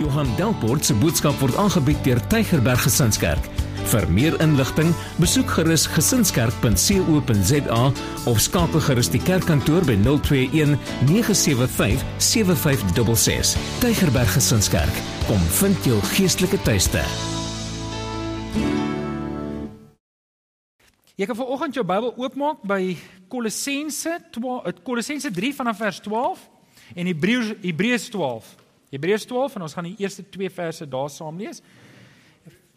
Johan Delport se boodskap word aangebied deur Tygerberg Gesinskerk. Vir meer inligting, besoek gerus gesinskerk.co.za of skakel gerus die kerkkantoor by 021 975 7566. Tygerberg Gesinskerk, kom vind jou geestelike tuiste. Jy kan vanoggend jou Bybel oopmaak by Kolossense 12, Kolossense 3 vanaf vers 12 en Hebreërs Hebreërs 12. Hebreërs 12 en ons gaan die eerste twee verse daar saam lees.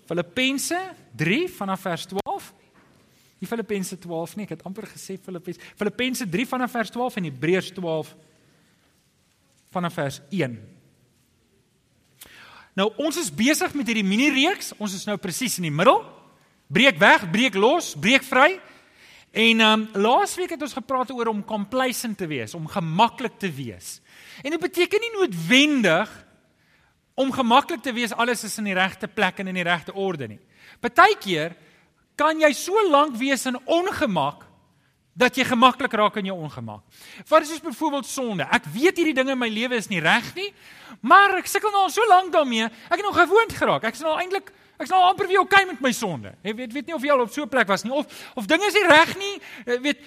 Filippense 3 vanaf vers 12. Die Filippense 12 nie, ek het amper gesê Filippense. Filippense 3 vanaf vers 12 en Hebreërs 12 vanaf vers 1. Nou ons is besig met hierdie mini reeks. Ons is nou presies in die middel. Breek weg, breek los, breek vry. En ehm um, laasweek het ons gepraat oor om complacent te wees, om gemaklik te wees. En dit beteken nie noodwendig om gemaklik te wees alles is in die regte plek en in die regte orde nie. Partykeer kan jy so lank wees in ongemak dat jy gemaklik raak in jou ongemak. Wat is soos byvoorbeeld sonde? Ek weet hierdie dinge in my lewe is nie reg nie, maar ek sukkel nou al so lank daarmee. Ek het nog gewoond geraak. Ek is nou eintlik Ek's nou amper weer okay met my sonde. Jy weet weet nie of jy al op so 'n plek was nie of of dinge is nie reg nie. Jy weet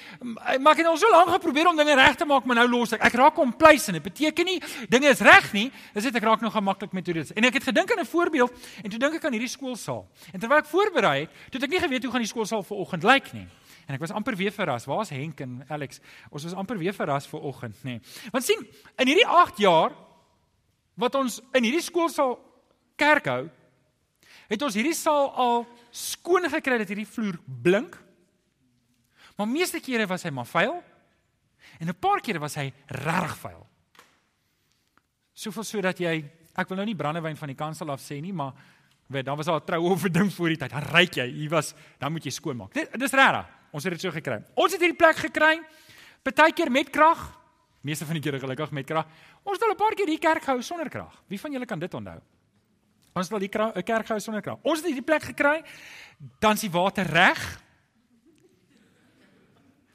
maar ek het al so lank geprobeer om dinge reg te maak, maar nou los ek. Ek raak complacent. Dit beteken nie dinge is reg nie. Dis net ek raak nog gemaklik met hoe dit is. En ek het gedink aan 'n voorbeeld en toe dink ek aan hierdie skoolsaal. En terwyl ek voorberei het, het ek nie geweet hoe gaan die skoolsaal vanoggend lyk nie. En ek was amper weer verras. Waar's Henk en Alex? Ons was amper weer verras vanoggend, nê. Nee. Want sien, in hierdie 8 jaar wat ons in hierdie skoolsaal kerk hou, het ons hierdie saal al skoon gekry dat hierdie vloer blink. Maar meeste kere was hy maar vuil. En 'n paar kere was hy regtig vuil. Soveel sodat jy ek wil nou nie brandewyn van die kansel af sê nie, maar weet, dan was daar 'n troue of ding voor die tyd. Dan ryk jy, hier was, dan moet jy skoon maak. Dit dis regtig. Ons het dit so gekry. Ons het hierdie plek gekry. Partykeer met krag, meeste van die kere gelukkig met krag. Ons het al 'n paar keer hier kerk gehou sonder krag. Wie van julle kan dit onthou? Ons al die kerk gehou sonder krag. Ons het hierdie plek gekry. Dan is die water reg.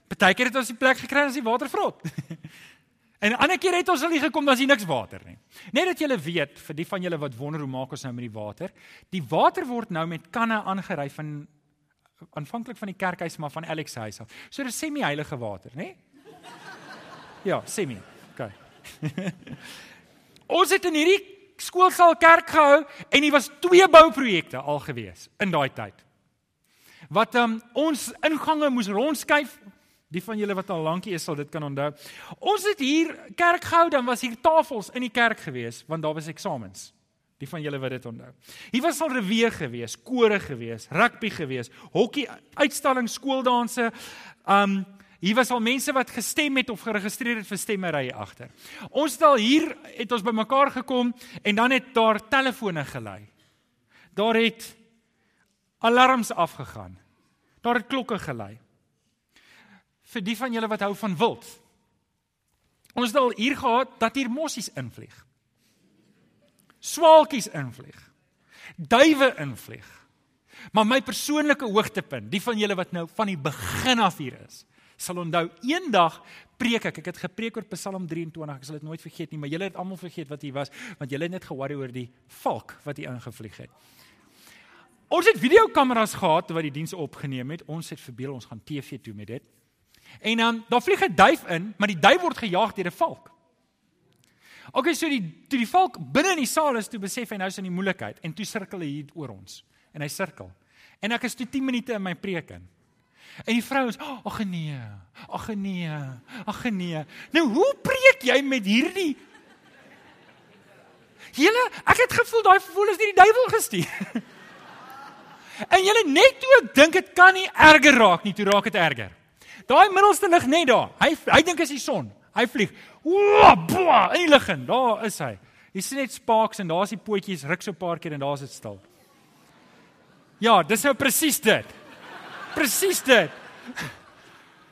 Partykeer het ons die plek gekry as die water vrot. en 'n ander keer het ons al hier gekom dan is hier niks water nie. Net dat julle weet vir die van julle wat wonder hoe maak ons nou met die water? Die water word nou met kanne aangery van aanvanklik van die kerkhuis maar van Alex se huis af. So dis semi-heilige water, né? Ja, semi. OK. ons het in hierdie skoolsaal kerk gehou en hier was twee bouprojekte al gewees in daai tyd. Wat um, ons ingange moes rondskuif. Die van julle wat al lankie is sal dit kan onthou. Ons het hier kerk gehou dan was hier tafels in die kerk gewees want daar was eksamens. Die van julle wat dit onthou. Hier was al rewe gewees, kore gewees, rugby gewees, hokkie uitstallings, skooldanse, um Hier was al mense wat gestem het of geregistreer het vir stemmerye agter. Ons het al hier het ons bymekaar gekom en dan het daar telefone gelei. Daar het alarms afgegaan. Daar het klokke gelei. Vir die van julle wat hou van wild. Ons het al hier gehad dat hier mossies invlieg. Swaalkies invlieg. Duwe invlieg. Maar my persoonlike hoogtepunt, die van julle wat nou van die begin af hier is, sal onthou eendag preek ek ek het gepreek oor Psalm 23 ek sal dit nooit vergeet nie maar julle het almal vergeet wat hier was want julle het net ge-worry oor die valk wat hier ingevlieg het ons het videokameras gehad wat die diens opgeneem het ons het verbeel ons gaan TV toe met dit en dan um, daar vlieg 'n duif in maar die duif word gejaag deur 'n valk Okay, so die toe die valk binne in die saal is, toe besef hy nou is in die moeilikheid en toe sirkel hy hier oor ons. En hy sirkel. En ek is toe 10 minute in my preek in. En die vrouens, ag nee. Ag nee. Ag nee. Nou hoe preek jy met hierdie Julle, ek het gevoel daai gevoel is deur die duiwel gestuur. en julle net toe ek dink dit kan nie erger raak nie, toe raak dit erger. Daai middelste lig net daar. Hy hy dink is die son. Hy vlieg. Woah, boah, in die lig in. Daar is hy. Jy sien net sparks en daar's die pootjies ruk so 'n paar keer en daar's dit stil. Ja, dis nou presies dit. Presies dit.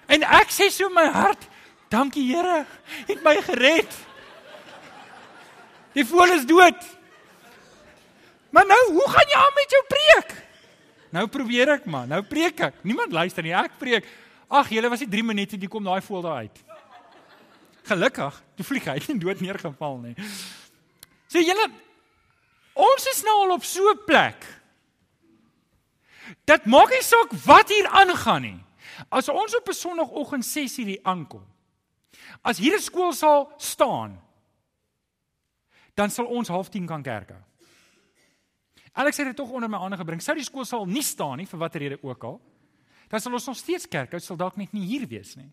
En ek sê so my hart, dankie Here, het my gered. Die voel is dood. Maar nou, hoe gaan jy aan met jou preek? Nou probeer ek maar, nou preek ek. Niemand luister nie, ek preek. Ag, julle was nie 3 minute die kom daai voel daar uit. Gelukkig, toe vlieg hy nie dood neergeval nie. So, julle ons is nou al op so 'n plek. Dit maak nie saak wat hier aangaan nie. As ons op 'n Sondagoggend 6:00 hier aankom. As hier 'n skool sal staan, dan sal ons half 10 kan kerk hou. Alex het dit tog onder my aandag gebring. Sou die skool sal nie staan nie vir watter rede ook al. Dan sal ons nog steeds kerk hou, sal dalk net nie hier wees nie.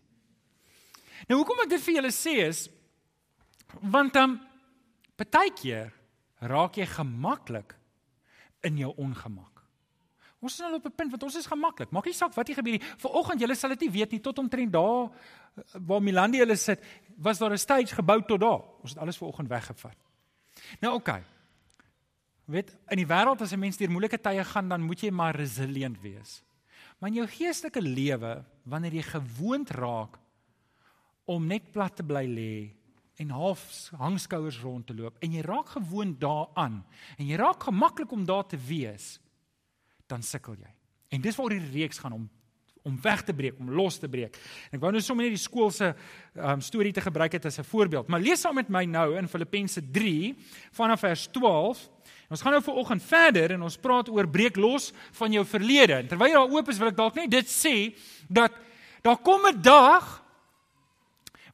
Nou hoekom ek dit vir julle sê is want dan um, partykeer raak jy gemaklik in jou ongemak. Ons is nou op 'n punt wat ons is gemaklik. Maak nie saak wat hier gebeur nie. Vanoggend julle sal dit nie weet nie tot omtrent daar waar Milandi hulle sit, was daar 'n stage gebou tot daar. Ons het alles vanoggend weggevat. Nou oké. Okay. Weet, in die wêreld as 'n mens deur moeilike tye gaan, dan moet jy maar resilient wees. Maar in jou geestelike lewe, wanneer jy gewoond raak om net plat te bly lê en half hangskouers rond te loop en jy raak gewoond daaraan en jy raak gemaklik om daar te wees, dan sukkel jy. En dis waar die reeks gaan om om weg te breek, om los te breek. En ek wou nou sommer net die skool se um, storie te gebruik het as 'n voorbeeld. Maar lees saam met my nou in Filippense 3 vanaf vers 12. En ons gaan nou vanoggend verder en ons praat oor breek los van jou verlede. En terwyl jy daar oop is, wil ek dalk net dit sê dat daar kom 'n dag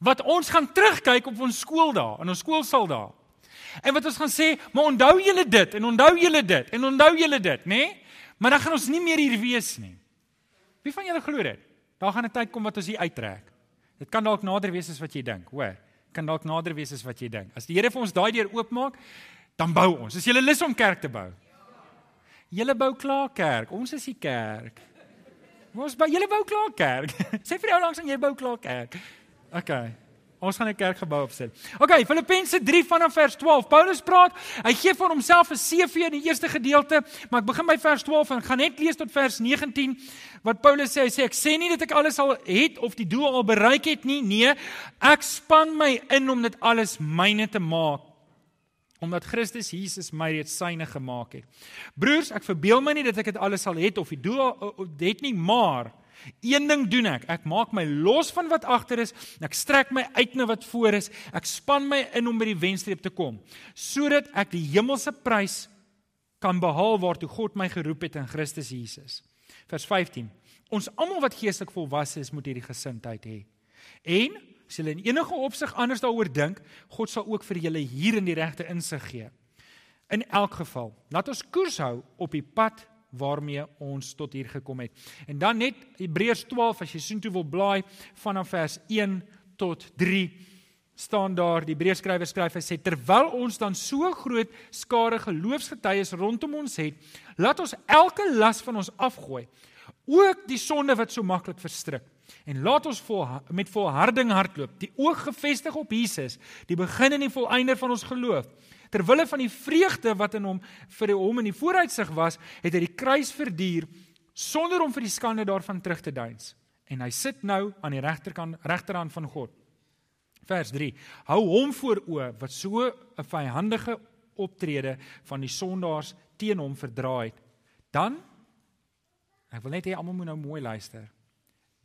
wat ons gaan terugkyk op ons skooldae, in ons skoolsal daar. En wat ons gaan sê, maar onthou julle dit en onthou julle dit en onthou julle dit, nê? Nee? Maar dan gaan ons nie meer hier wees nie. Wie van julle glo dit? Daar gaan 'n tyd kom wat ons hier uittrek. Dit kan dalk nader wees as wat jy dink, hoor. Kan dalk nader wees as wat jy dink. As die Here vir ons daai deur oopmaak, dan bou ons. Is jy lus om kerk te bou? Julle bou klaar kerk. Ons is die kerk. Ons bou julle bou klaar kerk. Sê vir jou langs en jy bou klaar kerk. Okay. Ons gaan 'n kerkgebou opset. Okay, Filippense 3 vanaf vers 12. Paulus praat, hy gee vir homself 'n CV in die eerste gedeelte, maar ek begin by vers 12 en gaan net lees tot vers 19 wat Paulus sê. Hy sê ek sê nie dat ek alles al het of die doel al bereik het nie. Nee, ek span my in om dit alles myne te maak omdat Christus Jesus my reeds syne gemaak het. Broers, ek verbeel my nie dat ek dit alles al het of die doel het nie, maar Een ding doen ek, ek maak my los van wat agter is en ek strek my uit na wat voor is. Ek span my in om by die wenstreep te kom sodat ek die hemelse prys kan behaal waartoe God my geroep het in Christus Jesus. Vers 15. Ons almal wat geestelik volwasse is, moet hierdie gesindheid hê. En as julle in enige opsig anders daaroor dink, God sal ook vir julle hier in die regte insig gee. In elk geval, laat ons koers hou op die pad waarmee ons tot hier gekom het. En dan net Hebreërs 12 as jy soontoe wil blaai vanaf vers 1 tot 3 staan daar die Hebreërskrywer skryf hy sê terwyl ons dan so groot skare geloofsgetuies rondom ons het, laat ons elke las van ons afgooi, ook die sonde wat so maklik verstrik. En laat ons vol, met volharding hardloop, die oog gefestig op Jesus, die begin en die volëinder van ons geloof ter wille van die vreugde wat in hom vir hom in die vooruitsig was, het hy die kruis verduur sonder om vir die skande daarvan terug te deins. En hy sit nou aan die regterkant regterhand van God. Vers 3. Hou hom voor oë wat so 'n vyhandige optrede van die sondaars teen hom verdra het. Dan ek wil net hê almal moet nou mooi luister.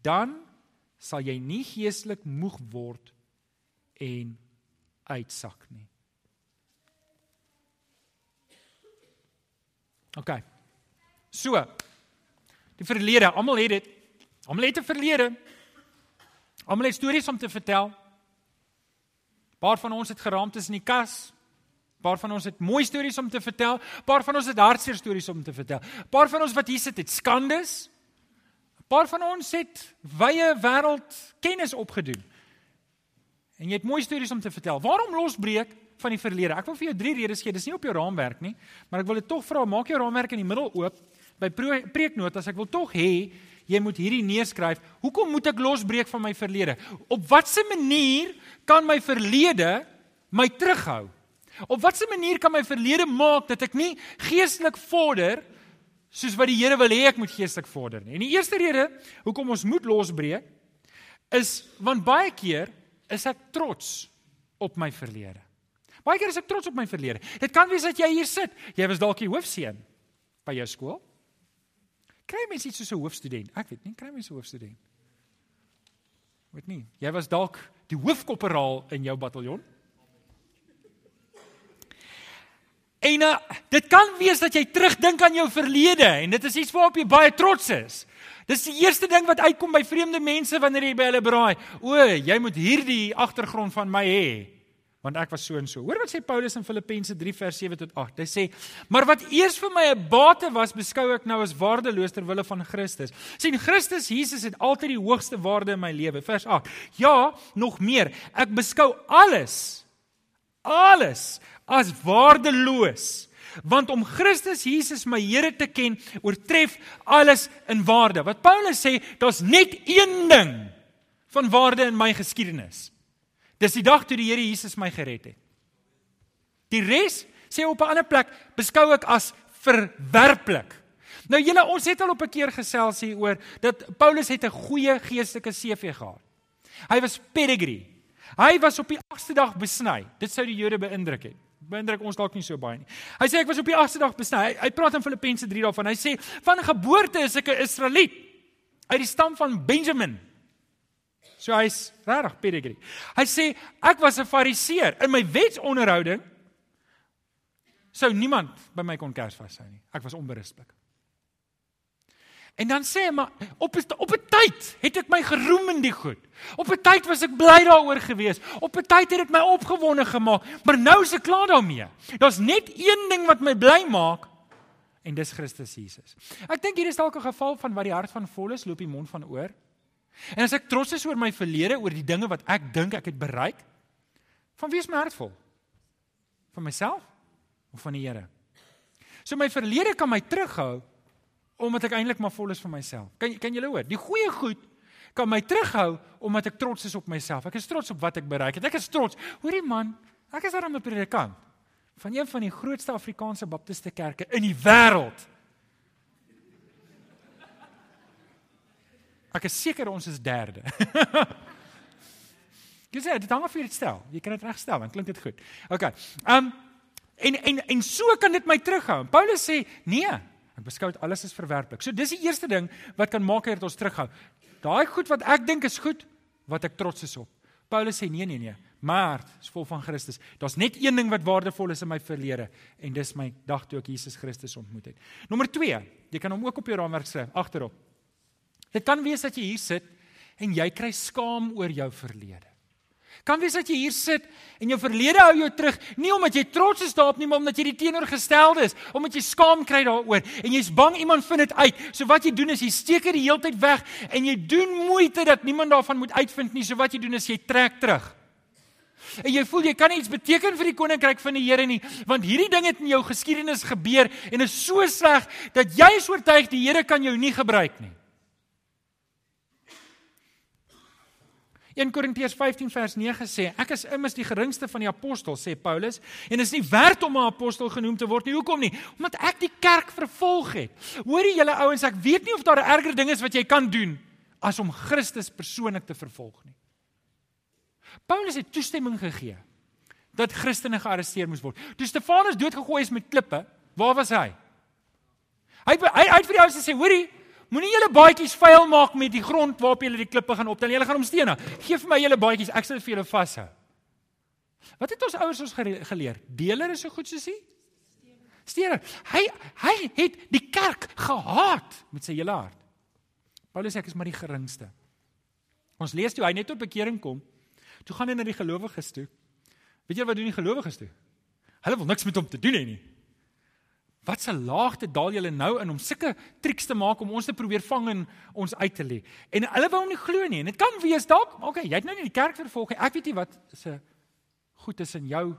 Dan sal jy nie geestelik moeg word en uitsak nie. OK. So. Die verlede, almal het dit. Almal het 'n verlede. Almal het stories om te vertel. Paar van ons het geraamtes in die kas. Paar van ons het mooi stories om te vertel. Paar van ons het hartseer stories om te vertel. Paar van ons wat hier sit het skandes. Paar van ons het wye wêreld kennis opgedoen. En jy het mooi stories om te vertel. Waarom losbreek? Van die verlede. Ek wil vir jou drie redes gee. Dis nie op jou raamwerk nie, maar ek wil dit tog vra, maak jou raamwerk in die middel oop by preeknotas. Ek wil tog hê jy moet hierdie neerskryf. Hoekom moet ek losbreek van my verlede? Op watter manier kan my verlede my terughou? Op watter manier kan my verlede maak dat ek nie geestelik vorder soos wat die Here wil hê ek moet geestelik vorder nie? En die eerste rede hoekom ons moet losbreek is want baie keer is ek trots op my verlede. Baie keer is ek trots op my verlede. Dit kan wees dat jy hier sit. Jy was dalk die hoofseun by jou skool. Kry mens iets soos 'n hoofstudent? Ek weet nie, kry mens 'n hoofstudent? Weet nie. Jy was dalk die hoofkopperaal in jou bataljon. En uh, dit kan wees dat jy terugdink aan jou verlede en dit is iets waarop jy baie trots is. Dis die eerste ding wat uitkom by vreemde mense wanneer jy by hulle braai. O, jy moet hierdie agtergrond van my hê want ek was so en so. Hoor wat sê Paulus in Filippense 3 vers 7 tot 8. Hy sê: "Maar wat eers vir my 'n bate was, beskou ek nou as waardeloos ter wille van Christus." Sien, Christus Jesus het altyd die hoogste waarde in my lewe. Vers 8. Ja, nog meer. Ek beskou alles alles as waardeloos. Want om Christus Jesus my Here te ken, oortref alles in waarde. Wat Paulus sê, daar's net een ding van waarde in my geskiedenis. Dis die dag toe die Here Jesus my gered het. Die res sê op 'n ander plek beskou ek as verwerplik. Nou julle ons het al op 'n keer gesels hier oor dat Paulus het 'n goeie geestelike CV gehad. Hy was pedigree. Hy was op die 8ste dag besny. Dit sou die Jode beïndruk het. Beïndruk ons dalk nie so baie nie. Hy sê ek was op die 8ste dag besny. Hy, hy praat in Filippense 3 daarvan. Hy sê van geboorte is ek 'n Israeliet uit die stam van Benjamin. So hy's regtig pedigree. Hy sê ek was 'n fariseer in my wetsonderhouding sou niemand by my kon kers vashou nie. Ek was onberusblik. En dan sê hy maar op op 'n tyd het ek my geroem in die goed. Op 'n tyd was ek bly daaroor gewees. Op 'n tyd het dit my opgewonde gemaak, maar nou is ek klaar daarmee. Daar's net een ding wat my bly maak en dis Christus Jesus. Ek dink hier is dalk 'n geval van wat die hart van vol is, loop die mond van oor. En as ek trots is oor my verlede, oor die dinge wat ek dink ek het bereik, van wie is my hart vol? Van myself of van die Here? So my verlede kan my terughou omdat ek eintlik maar vol is van myself. Kan kan julle hoor? Die goeie goed kan my terughou omdat ek trots is op myself. Ek is trots op wat ek bereik het. Ek is trots. Hoorie man, ek is daarom 'n predikant van een van die grootste Afrikaanse baptiste kerke in die wêreld. Ek is seker ons is derde. Jy sê dit hang af hoe jy dit stel. Jy kan dit regstel, dan klink dit goed. OK. Um en en en so kan dit my terughou. Paulus sê, nee, ek beskou dit alles as verwerplik. So dis die eerste ding wat kan maak dat ons terughou. Daai goed wat ek dink is goed, wat ek trots is op. Paulus sê nee nee nee, maar is vol van Christus. Daar's net een ding wat waardevol is in my verlede en dis my dag toe ek Jesus Christus ontmoet het. Nommer 2, jy kan hom ook op jou raamwerk skryf agterop. Dit kan wees dat jy hier sit en jy kry skaam oor jou verlede. Kan wees dat jy hier sit en jou verlede hou jou terug, nie omdat jy trots is daarop nie, maar omdat jy die teenoorgestelde is, omdat jy skaam kry daaroor en jy's bang iemand vind dit uit. So wat jy doen is jy steek dit die hele tyd weg en jy doen moeite dat niemand daarvan moet uitvind nie. So wat jy doen is jy trek terug. En jy voel jy kan iets beteken vir die koninkryk van die Here nie, want hierdie ding het in jou geskiedenis gebeur en is so sleg dat jy is oortuig die Here kan jou nie gebruik nie. 1 Korintiërs 15 vers 9 sê ek is immers die geringste van die apostels sê Paulus en is nie werd om 'n apostel genoem te word nie. Hoekom nie? Omdat ek die kerk vervolg het. Hoorie julle ouens ek weet nie of daar 'n erger ding is wat jy kan doen as om Christus persoonlik te vervolg nie. Paulus het toestemming gegee dat Christene gearresteer moes word. Toe Stefanus doodgegooi is met klippe waar was hy? Hy hy uit vir die ouens gesê hoorie Moenie julle baadjies vuil maak met die grond waarop julle die klippe gaan optel. Julle gaan hom steena. Geef vir my julle baadjies, ek sal dit vir julle vashou. Wat het ons ouers ons geleer? Deler is so goed soos hy? Steena. Hy hy het die kerk gehaat met sy hele hart. Paulus sê ek is maar die geringste. Ons lees toe hy net tot bekering kom. Toe gaan hy na die gelowiges toe. Weet jy wat doen die gelowiges toe? Hulle wil niks met hom te doen hê nie. Wat 'n laagte daal julle nou in om sulke triks te maak om ons te probeer vang en ons uit te lê. En hulle wou hom nie glo nie. En dit kan wees dalk, okay, jy het nou nie die kerk vervolg nie. Ek weet nie wat se goed is in jou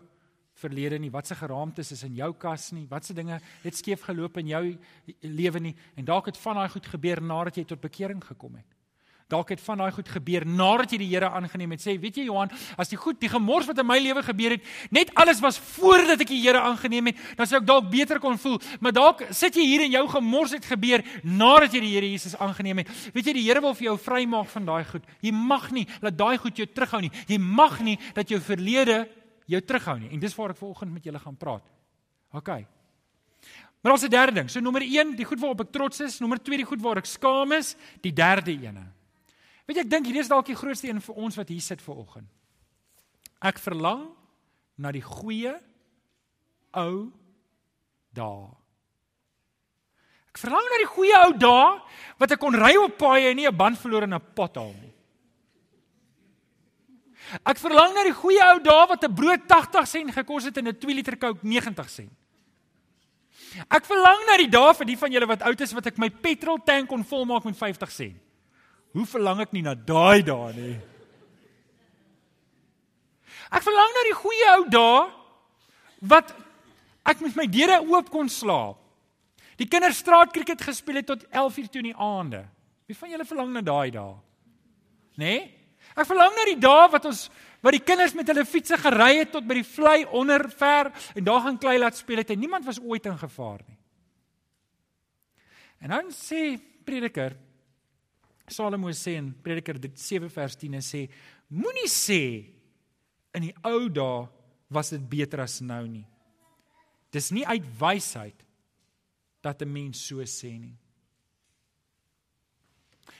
verlede nie, wat se geraamtes is in jou kas nie, wat se dinge het skeef geloop in jou lewe nie. En dalk het van daai goed gebeur nadat jy tot bekering gekom het. Dalk het van daai goed gebeur nadat jy die Here aangeneem het. Sê, weet jy Johan, as die goed, die gemors wat in my lewe gebeur het, net alles was voordat ek die Here aangeneem het, dan sou ek dalk beter kon voel. Maar dalk sit jy hier en jou gemors het gebeur nadat jy die Here Jesus aangeneem het. Weet jy, die Here wil vir jou vrymaak van daai goed. Jy mag nie laat daai goed jou terughou nie. Jy mag nie dat jou verlede jou terughou nie. En dis waar ek vanoggend met julle gaan praat. OK. Maar ons het derde ding. So nommer 1, die goed waarop ek trots is, nommer 2, die goed waar ek skaam is, die derde ene. Weet jy, ek dink hierdie is dalk die grootste een vir ons wat hier sit ver oggend. Ek verlang na die goeie ou dae. Ek verlang na die goeie ou dae wat ek kon ry op paaie en nie 'n band verloor in 'n pothaal nie. Ek verlang na die goeie ou dae wat 'n brood 80 sent gekos het en 'n 2 liter Coke 90 sent. Ek verlang na die dae vir die van julle wat oud is wat ek my petrol tank kon volmaak met 50 sent. Hoe verlang ek nie na daai dae nie. Ek verlang na die goeie ou dae wat ek met my deure oop kon slaap. Die kinders straatkriket gespeel het tot 11:00 toe in die aande. Wie van julle verlang na daai dae? Né? Nee? Ek verlang na die dae wat ons wat die kinders met hulle fietsse gery het tot by die vlei onder ver en daar gaan klei laat speel het en niemand was ooit in gevaar nie. En dan sê Prediker Salomo sê in Prediker 7 vers 10 en sê moenie sê in die ou dae was dit beter as nou nie. Dis nie uit wysheid dat 'n mens so sê nie.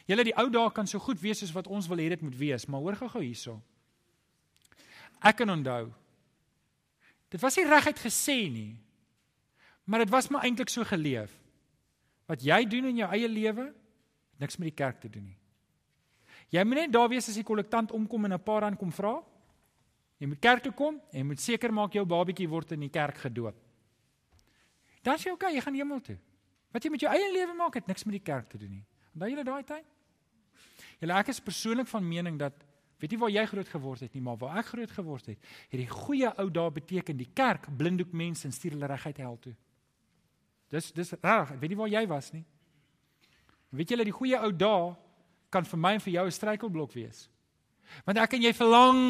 Julle die ou dae kan so goed wees soos wat ons wil hê dit moet wees, maar hoor gou-gou hierso. Ek kan onthou. Dit was nie reguit gesê nie. Maar dit was maar eintlik so geleef. Wat jy doen in jou eie lewe, niks met die kerk te doen nie. Jy moet net daar wees as die kollektant omkom en 'n paar rand kom vra. Jy moet kerk toe kom en jy moet seker maak jou babatjie word in die kerk gedoop. Dan sê jy okay, jy gaan hemel toe. Wat jy met jou eie lewe maak het niks met die kerk te doen nie. Onthou julle daai tyd? Julle ek is persoonlik van mening dat weet jy waar jy groot geword het nie, maar waar ek groot geword het, het die goeie ou dae beteken die kerk blinddoek mense en stuur hulle reguit hel toe. Dis dis reg, weet jy waar jy was nie? Weet julle die goeie ou dae kan vir my en vir jou 'n struikelblok wees. Want ek en jy verlang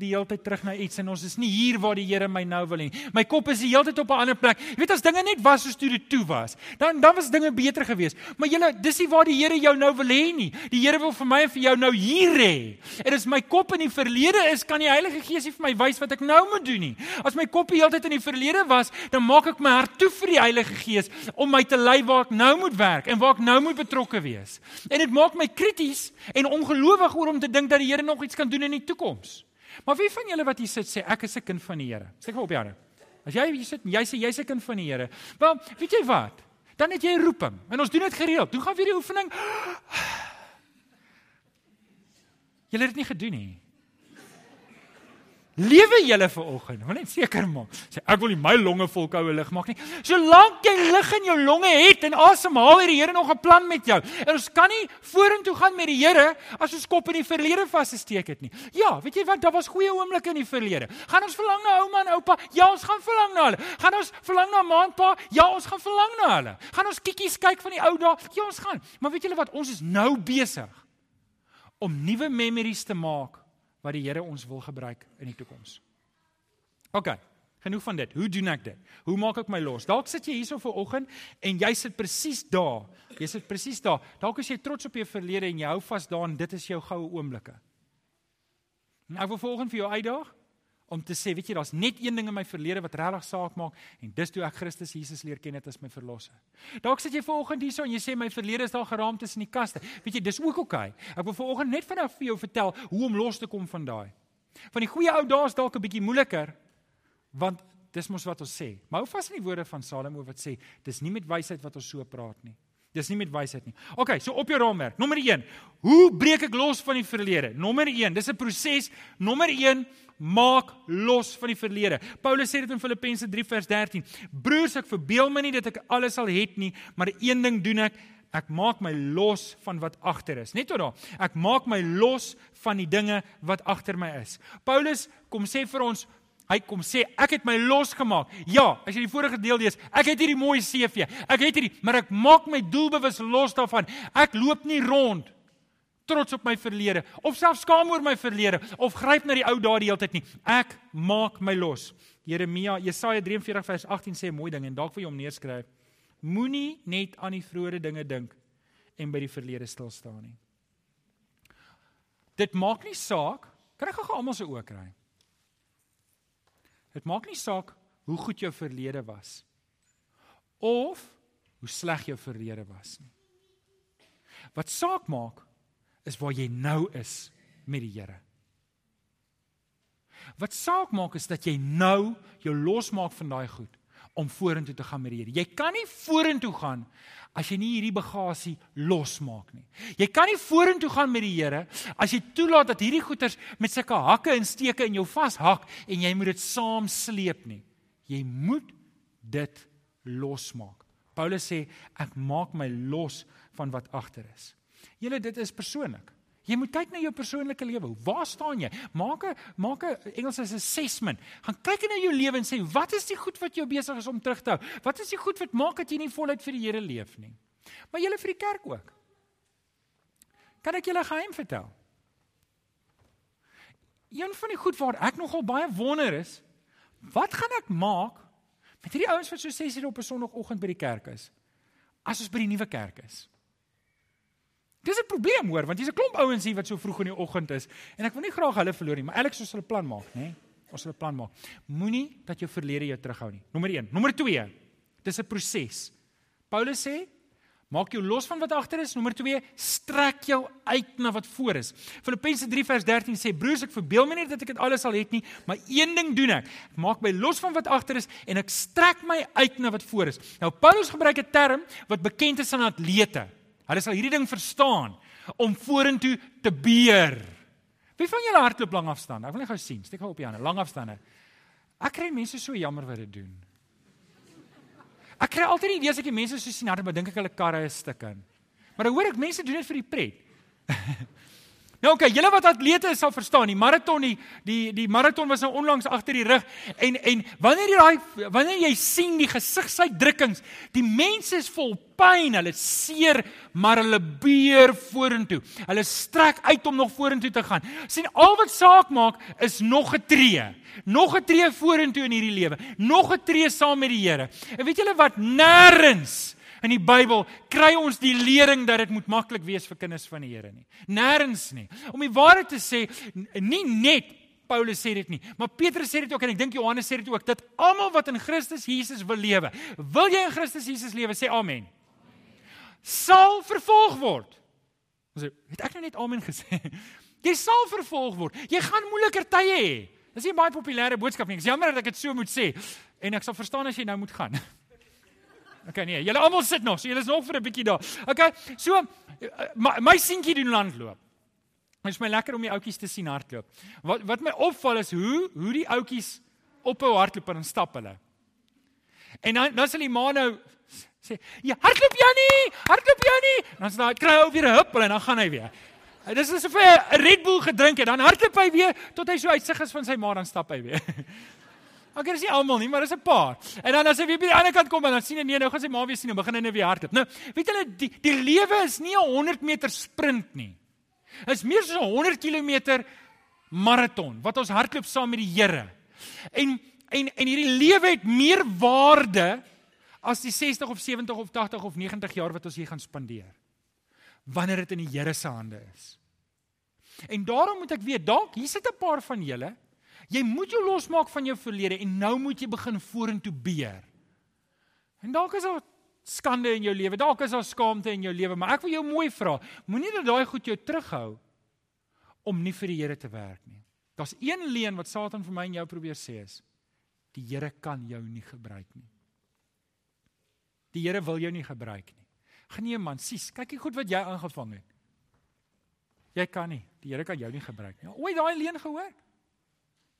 die hele tyd terug na iets en ons is nie hier waar die Here my nou wil hê. My kop is die hele tyd op 'n ander plek. Jy weet as dinge net was soos toe dit toe was, dan dan was dinge beter geweest. Maar julle, dis nie waar die Here jou nou wil hê nie. Die Here wil vir my en vir jou nou hier hê. En as my kop in die verlede is, kan die Heilige Gees nie vir my wys wat ek nou moet doen nie. As my kop die hele tyd in die verlede was, dan maak ek my hart toe vir die Heilige Gees om my te lei waar ek nou moet werk en waar ek nou moet betrokke wees. En dit maak my krities en ongelowig oor om te dink dat die Here nog iets kan doen in die toekoms. Maar wie van julle wat hier sit sê ek is 'n kind van die Here? Steek op jare. As jy hier sit en jy sê jy's 'n kind van die Here. Wel, weet jy wat? Dan het jy roeping. En ons doen dit gereeld. Doen gaan weer die oefening. Julle het dit nie gedoen nie. Lewe julle ver oggend. Wil net seker maak. Sê ek wil nie my longe vol koue lug maak nie. Solank jy lug in jou longe het en asemhaal, het die Here nog 'n plan met jou. En ons kan nie vorentoe gaan met die Here as ons kop in die verlede vasgesteek het nie. Ja, weet jy wat? Daar was goeie oomblikke in die verlede. Gaan ons verlang na ouma en oupa? Ja, ons gaan verlang na hulle. Gaan ons verlang na ma en pa? Ja, ons gaan verlang na hulle. Gaan ons kikkies kyk van die ou dae? Ja, ons gaan. Maar weet julle wat? Ons is nou besig om nuwe memories te maak wat die Here ons wil gebruik in die toekoms. OK. Genoeg van dit. Hoe doen ek dit? Hoe maak ek my los? Dalk sit jy hierso vir oggend en jy sit presies daar. Jy sit presies daar. Dalk is jy trots op jou verlede en jy hou vas daaraan dit is jou goue oomblikke. En ek wil volgens vir jou uitdaag om te sê, weet jy, daar's net een ding in my verlede wat regtig saak maak en dis toe ek Christus Jesus leer ken het as my verlosser. Dalk sit jy vanoggend hierso en jy sê my verlede is daar geraam tussen die kaste. Weet jy, dis ook oké. Okay. Ek wil vanoggend net vinnig vir jou vertel hoe om los te kom van daai. Van die goeie ou dae is dalk 'n bietjie moeiliker want dis mos wat ons sê. Maar hou vas aan die woorde van Salomo wat sê, dis nie met wysheid wat ons so praat nie. Dis nie met wysheid nie. OK, so op jou raamwerk. Nommer 1. Hoe breek ek los van die verlede? Nommer 1. Dis 'n proses. Nommer 1 maak los van die verlede. Paulus sê dit in Filippense 3 vers 13. Broers, ek verbeel my nie dat ek alles sal het nie, maar een ding doen ek, ek maak my los van wat agter is. Net tot daar. Ek maak my los van die dinge wat agter my is. Paulus kom sê vir ons Hy kom sê ek het my losgemaak. Ja, as jy die vorige deel lees, ek het hierdie mooi CV. Ek het hierdie, maar ek maak my doelbewus los daarvan. Ek loop nie rond trots op my verlede of selfs skaam oor my verlede of gryp na die ou dae die hele tyd nie. Ek maak my los. Jeremia, Jesaja 43 vers 18 sê 'n mooi ding en dalk vir jou om neerskryf. Moenie net aan die vroeë dinge dink en by die verlede stil staan nie. Dit maak nie saak, kry gou almal se oë kry. Dit maak nie saak hoe goed jou verlede was of hoe sleg jou verlede was nie. Wat saak maak is waar jy nou is met die Here. Wat saak maak is dat jy nou jou losmaak van daai goed. Om vorentoe te gaan met die Here. Jy kan nie vorentoe gaan as jy nie hierdie bagasie losmaak nie. Jy kan nie vorentoe gaan met die Here as jy toelaat dat hierdie goeters met sulke hakke en steke in jou vashak en jy moet dit saam sleep nie. Jy moet dit losmaak. Paulus sê ek maak my los van wat agter is. Julle dit is persoonlik. Jy moet kyk na jou persoonlike lewe. Waar staan jy? Maak 'n maak 'n Engels is assessment. Gaan kyk na jou lewe en sê wat is die goed wat jou besig is om terug te hou? Wat is die goed wat maak dat jy nie voluit vir die Here leef nie? Maar julle vir die kerk ook. Kan ek julle 'n geheim vertel? Een van die goed waar ek nogal baie wonder is, wat gaan ek maak met hierdie ouens wat so 6 uur op 'n Sondagoggend by die kerk is? As ons by die nuwe kerk is. Dis 'n probleem hoor, want hier's 'n klomp ouens hier wat so vroeg in die oggend is en ek wil nie graag hulle verloor nie, maar Alex ons sal 'n plan maak, né? Ons sal 'n plan maak. Moenie dat jou verlede jou terughou nie. Nommer 1. Nommer 2. Dis 'n proses. Paulus sê, maak jou los van wat agter is. Nommer 2, strek jou uit na wat voor is. Filippense 3 vers 13 sê, broers, ek verbeel my nie dat ek dit alles al het nie, maar een ding doen ek. Ek maak my los van wat agter is en ek strek my uit na wat voor is. Nou Paulus gebruik 'n term wat bekend is aan atlete. Hulle sal hierdie ding verstaan om vorentoe te beer. Wie van julle hardloop lang afstand? Ek wil net gou sien. Steek gou op die hande. Lang afstande. Ek kry mense so jammer wat dit doen. Ek kry altyd die idee as ek die mense so sien hardloop, dink ek hulle karre is stuk in. Maar dan hoor ek mense doen dit vir die pret. Nou oké, okay, julle wat atlete is sal verstaan, die maraton die die die maraton was nou onlangs agter die rug en en wanneer jy daai wanneer jy sien die gesigsuitdrukkings, die mense is vol pyn, hulle seer, maar hulle beer vorentoe. Hulle strek uit om nog vorentoe te gaan. sien al wat saak maak is nog 'n tree. Nog 'n tree vorentoe in hierdie lewe. Nog 'n tree saam met die Here. En weet julle wat nêrens in die Bybel kry ons die lering dat dit moet maklik wees vir kinders van die Here nie. Nêrens nie. Om die waarheid te sê, nie net Paulus sê dit nie, maar Petrus sê dit ook en ek dink Johannes sê dit ook dat almal wat in Christus Jesus wil lewe, wil jy in Christus Jesus lewe, sê amen. Sal vervolg word. Ons het ek nou net amen gesê. Jy sal vervolg word. Jy gaan moeiliker tye hê. Dis nie baie populêre boodskap nie. Ek is jammer dat ek dit so moet sê en ek sal verstaan as jy nou moet gaan. Okay nee, julle almal sit nog. So julle is nog vir 'n bietjie daar. Okay. So my, my seentjie doen landloop. Dit is my lekker om die ouetjies te sien hardloop. Wat wat my opval is hoe hoe die ouetjies ophou hardloop en stap hulle. En dan dan sal die ma nou sê, "Ja, hardloop Jannie, hardloop Jannie." Dan sê hy, "Kry ou weer 'n huppel en dan gaan hy weer." Dis asof hy 'n Red Bull gedrink het, dan hardloop hy weer tot hy so uitsig is van sy ma dan stap hy weer. Ek is nie almal nie, maar dis 'n paar. En dan as hy weer by die ander kant kom en dan sien hy nee, nou gaan sy ma weer sien en begin hy net weer hardloop. Nou, weet julle die die lewe is nie 'n 100 meter sprint nie. Dit is meer soos 'n 100 km maraton wat ons hardloop saam met die Here. En en en hierdie lewe het meer waarde as die 60 of 70 of 80 of 90 jaar wat ons hier gaan spandeer. Wanneer dit in die Here se hande is. En daarom moet ek weet, dalk hier sit 'n paar van julle Jy moet jou losmaak van jou verlede en nou moet jy begin vorentoe beer. En dalk is daar skande in jou lewe, dalk is daar skaamte in jou lewe, maar ek wil jou mooi vra, moenie dat daai goed jou terughou om nie vir die Here te werk nie. Daar's een leuen wat Satan vir my en jou probeer sê is die Here kan jou nie gebruik nie. Die Here wil jou nie gebruik nie. Genee man, sies, kyk jy goed wat jy aangevang het. Jy kan nie. Die Here kan jou nie gebruik nie. Oei, daai leuen gehoor.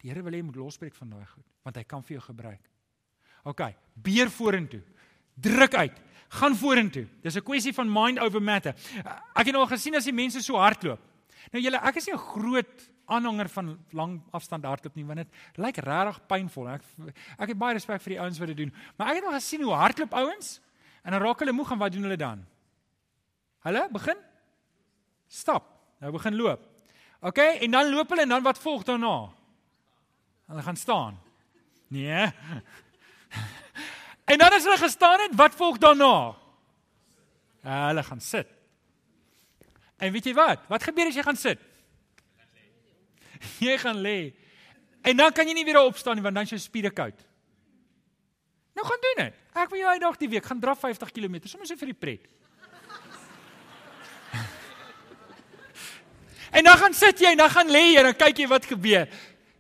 Die Here wil hê jy moet losbreek van daai goed, want hy kan vir jou gebruik. OK, beer vorentoe. Druk uit. Gaan vorentoe. Dis 'n kwessie van mind over matter. Ek het al gesien as die mense so hardloop. Nou julle, ek is 'n groot aanhanger van lang afstand hardloop nie, want dit lyk regtig pynvol. Ek ek het baie respek vir die ouens wat dit doen, maar ek het al gesien hoe hardloop ouens en dan raak hulle moeg en wat doen hulle dan? Hulle begin stap. Nou begin loop. OK, en dan loop hulle en dan wat volg daarna? Hulle gaan staan. Nee. En dan as hulle gestaan het, wat volg daarna? Hulle gaan sit. En weet jy wat? Wat gebeur as jy gaan sit? Jy gaan lê. En dan kan jy nie weer opstaan nie want dan is jou spiere koud. Nou gaan doen dit. Ek wil jou uitdaag die week gaan draf 50 km sommer so vir die pret. en dan gaan sit jy en dan gaan lê jy en dan kyk jy wat gebeur.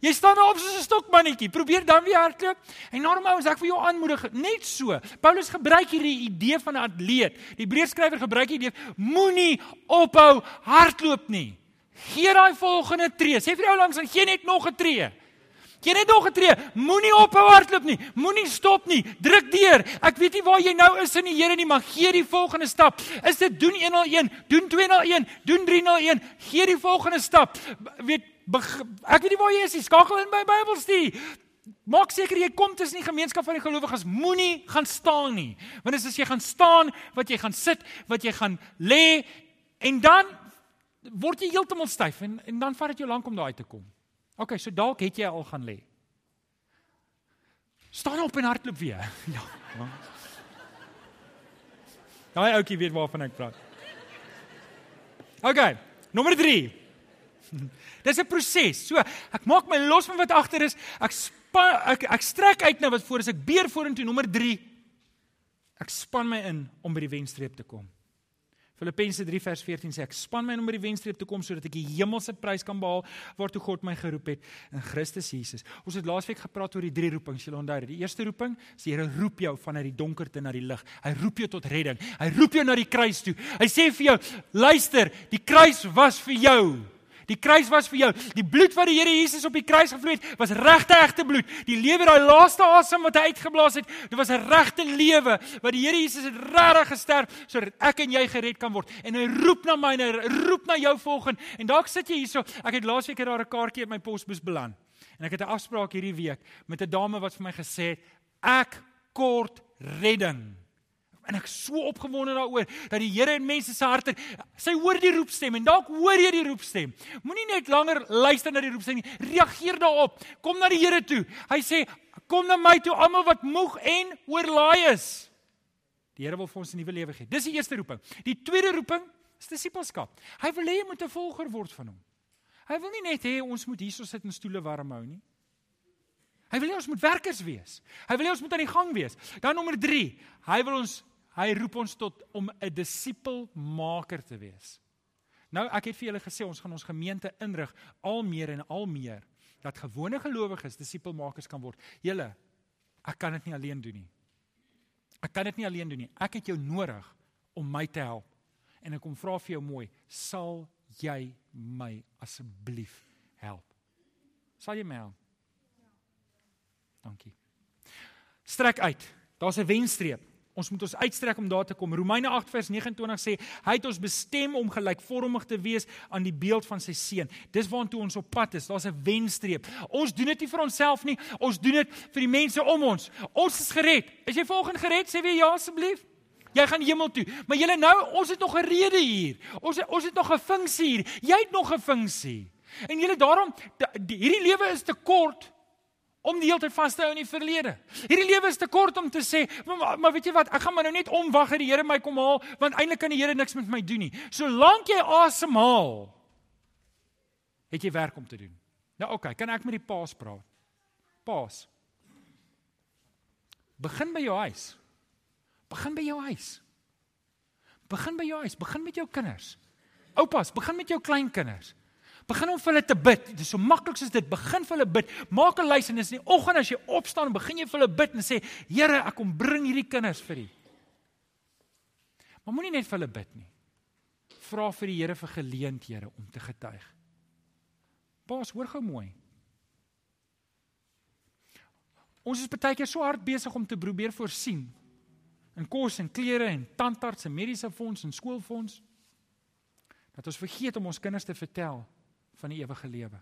Jy staan nou op soos 'n stokmannetjie. Probeer dan weer hardloop. En normaal is ek vir jou aanmoedig net so. Paulus gebruik hierdie idee van 'n atleet. Die Hebreërskrywer gebruik hierdie idee: moenie ophou hardloop nie. Gee daai volgende tree. Sê vir jou langs en gee net nog 'n tree. Gee net nog 'n tree. Moenie ophou hardloop nie. Moenie stop nie. Druk deur. Ek weet nie waar jy nou is in die Here nie, maar gee die volgende stap. Is dit doen 101, doen 201, doen 301. Gee die volgende stap. Weet ek weet nie waar jy is nie. Skakel in by Bybelstudie. Maak seker jy kom tussen die gemeenskap van die gelowiges. Moenie gaan staan nie. Want as jy gaan staan, wat jy gaan sit, wat jy gaan lê en dan word jy heeltemal styf en en dan vat dit jou lank om daai te kom. OK, so dalk het jy al gaan lê. Staan op en hardloop weer. Ja. Daai ouetjie weet waarvan ek praat. OK, nommer 3. Dis 'n proses. So, ek maak my los van wat agter is. Ek span, ek ek strek uit na wat voor is. Ek beer vorentoe nommer 3. Ek span my in om by die wenstreep te kom. Filippense 3 vers 14 sê ek span my om by die wenstreep te kom sodat ek die hemelse prys kan behaal waartoe God my geroep het in Christus Jesus. Ons het laasweek gepraat oor die drie roepings. Jy onthou, die eerste roeping is die Here roep jou vanuit die donkerte na die lig. Hy roep jou tot redding. Hy roep jou na die kruis toe. Hy sê vir jou, luister, die kruis was vir jou. Die kruis was vir jou. Die bloed wat die Here Jesus op die kruis gevloei het, was regte egte bloed. Die lewe daai laaste asem wat hy uitgeblaas het, dit was 'n regte lewe wat die Here Jesus het regtig gesterf sodat ek en jy gered kan word. En hy roep na my en hy roep na jou volgens. En dalk sit jy hierso. Ek het laasweek daar 'n kaartjie op my posbus beland. En ek het 'n afspraak hierdie week met 'n dame wat vir my gesê het ek kort redding. En ek so opgewonde daaroor dat die Here in mense se harte sy hoor die roepstem en dalk hoor jy die roepstem. Moenie net langer luister na die roepstem nie. Reageer daarop. Kom na die Here toe. Hy sê kom na my toe almal wat moeg en oorlaai is. Die Here wil vir ons 'n nuwe lewe gee. Dis die eerste roeping. Die tweede roeping is disippelskap. Hy wil hê jy moet 'n volger word van hom. Hy wil nie net hê ons moet hierso sit en stoele warm hou nie. Hy wil hê ons moet werkers wees. Hy wil hê ons moet aan die gang wees. Dan nommer 3. Hy wil ons Hy roep ons tot om 'n disipelmaker te wees. Nou ek het vir julle gesê ons gaan ons gemeente inrig al meer en al meer dat gewone gelowiges disipelmakers kan word. Julle, ek kan dit nie alleen doen nie. Ek kan dit nie alleen doen nie. Ek het jou nodig om my te help. En ek kom vra vir jou mooi, sal jy my asseblief help? Sal jy my help? Dankie. Strek uit. Daar's 'n wenstreep. Ons moet ons uitstrek om daar te kom. Romeine 8 vers 29 sê hy het ons bestem om gelykvormig te wees aan die beeld van sy seun. Dis waartoe ons op pad is. Daar's 'n wenstreep. Ons doen dit nie vir onsself nie. Ons doen dit vir die mense om ons. Ons is gered. Is jy volgens gered? Sê weer ja asseblief. Jy gaan hemel toe. Maar julle nou, ons het nog 'n rede hier. Ons ons het nog 'n funksie hier. Jy het nog 'n funksie. En julle daarom hierdie lewe is te kort om die hele tyd vas te hou in die verlede. Hierdie lewe is te kort om te sê, maar, maar weet jy wat, ek gaan maar nou net omwag dat die Here my kom haal, want eintlik kan die Here niks met my doen nie. Solank jy asemhaal, het jy werk om te doen. Nou oké, okay, kan ek met die paas praat? Paas. Begin by jou huis. Begin by jou huis. Begin by jou huis, begin met jou kinders. Oupas, begin met jou kleinkinders. Begin om vir hulle te bid. Dit is so maklik soos dit. Begin vir hulle bid. Maak 'n lys en in die oggend as jy opstaan, begin jy vir hulle bid en sê: "Here, ek kom bring hierdie kinders vir U." Maar moenie net vir hulle bid nie. Vra vir die Here vir geleenthede om te getuig. Paas, hoor gou mooi. Ons is baie keer so hard besig om te probeer voorsien in kos en klere en tandarts en mediese fonds en skoolfonds dat ons vergeet om ons kinders te vertel van die ewige lewe.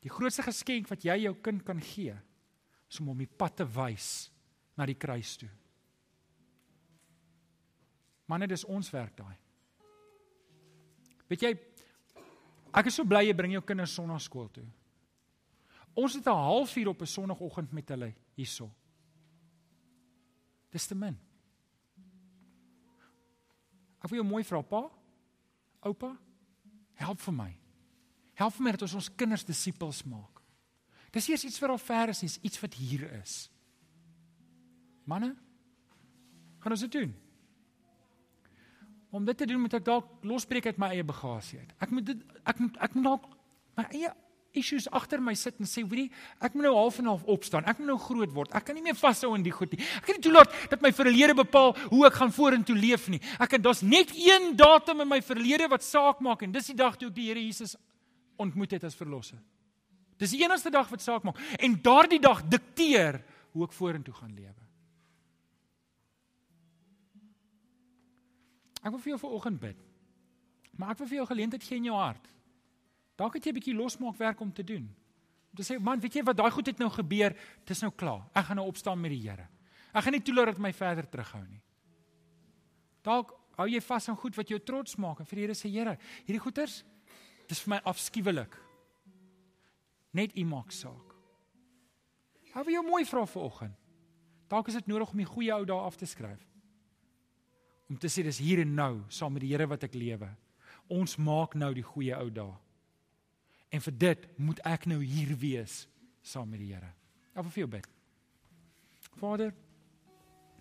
Die grootste geskenk wat jy jou kind kan gee, is om hom die pad te wys na die kruis toe. Manne, dis ons werk daai. Weet jy, ek is so bly jy bring jou kinders sonnaarskool toe. Ons het 'n halfuur op 'n sonoggend met hulle hierso. Dis te min. Ek wil jou mooi vra, pa. Oupa, help vir my. Help vir my dat ons ons kinders disippels maak. Dis eers iets wat al ver is, iets wat hier is. Manne, gaan ons dit doen? Om dit te doen moet ek dalk losbreek uit my eie bagasie uit. Ek moet dit ek moet ek moet dalk my eie issues agter my sit en sê, "Weet jy, ek moet nou half en half opstaan. Ek moet nou groot word. Ek kan nie meer vashou in die goed nie. Ek kan nie toelaat dat my verlede bepaal hoe ek gaan vorentoe leef nie. Ek kan daar's net een datum in my verlede wat saak maak en dis die dag toe ek die Here Jesus ontmoet het as verlosser. Dis die enigste dag wat saak maak en daardie dag dikteer hoe ek vorentoe gaan lewe. Ek wil vir jou vanoggend bid. Maar ek wil vir jou geleentheid gee in jou hart. Dalk het jy 'n bietjie losmaak werk om te doen. Om te sê, man, weet jy wat daai goed het nou gebeur, dit is nou klaar. Ek gaan nou opstaan met die Here. Ek gaan nie toelaat dat my verder terughou nie. Dalk hou jy vas aan goed wat jou trots maak en vir die Here sê, Here, hierdie goeters, dis vir my afskuwelik. Net U maak saak. Hou vir jou mooi vra vanoggend. Dalk is dit nodig om die goeie ou dae af te skryf. Om te sê dis hier en nou saam met die Here wat ek lewe. Ons maak nou die goeie ou dae. En vir dit moet ek nou hier wees saam met die Here. Ek wil vir jou bid. Vader,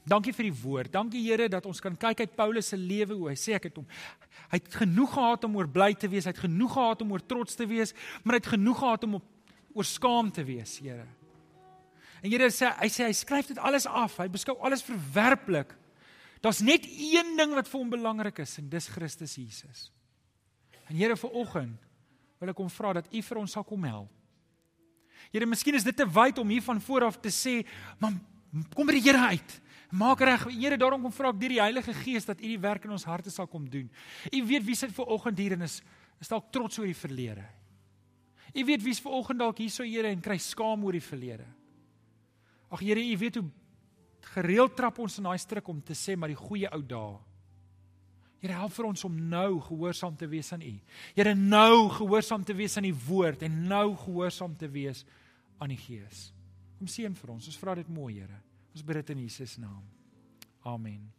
dankie vir die woord. Dankie Here dat ons kan kyk uit Paulus se lewe hoe hy sê ek het hom hy het genoeg gehad om oor bly te wees, hy het genoeg gehad om oor trots te wees, maar hy het genoeg gehad om op, oor skaam te wees, Here. En Here sê hy sê hy skryf dit alles af. Hy beskou alles verwerplik. Daar's net een ding wat vir hom belangrik is en dis Christus Jesus. En Here vir oggend wil ek hom vra dat U vir ons sal kom help. Here, miskien is dit te wyd om hier van vooraf te sê, "Maar kom by die Here uit. Maak reg." Here, daarom kom vra ek deur die Heilige Gees dat U die werk in ons harte sal kom doen. U weet wie sit ver oggend hier en is is dalk trots oor die verlede. U weet wie's ver oggend dalk hier so Here en kry skaam oor die verlede. Ag Here, U weet hoe gereeld trap ons in daai struik om te sê maar die goeie ou dae. Here help vir ons om nou gehoorsaam te wees aan U. Here nou gehoorsaam te wees aan die woord en nou gehoorsaam te wees aan die Gees. Kom seën vir ons. Ons vra dit mooi, Here. Ons bid dit in Jesus naam. Amen.